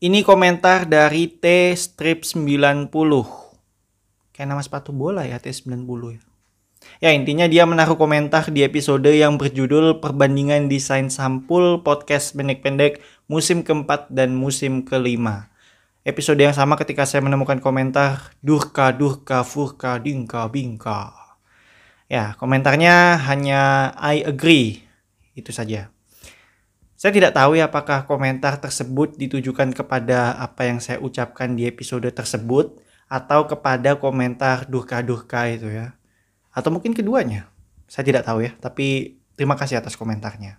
Ini komentar dari T strip 90. Kayak nama sepatu bola ya T90 ya. Ya intinya dia menaruh komentar di episode yang berjudul Perbandingan Desain Sampul Podcast Pendek-Pendek musim keempat dan musim kelima. Episode yang sama ketika saya menemukan komentar Durka Durka Furka Dingka Bingka. Ya komentarnya hanya I agree. Itu saja. Saya tidak tahu ya apakah komentar tersebut ditujukan kepada apa yang saya ucapkan di episode tersebut atau kepada komentar durka-durka itu ya. Atau mungkin keduanya. Saya tidak tahu ya, tapi terima kasih atas komentarnya.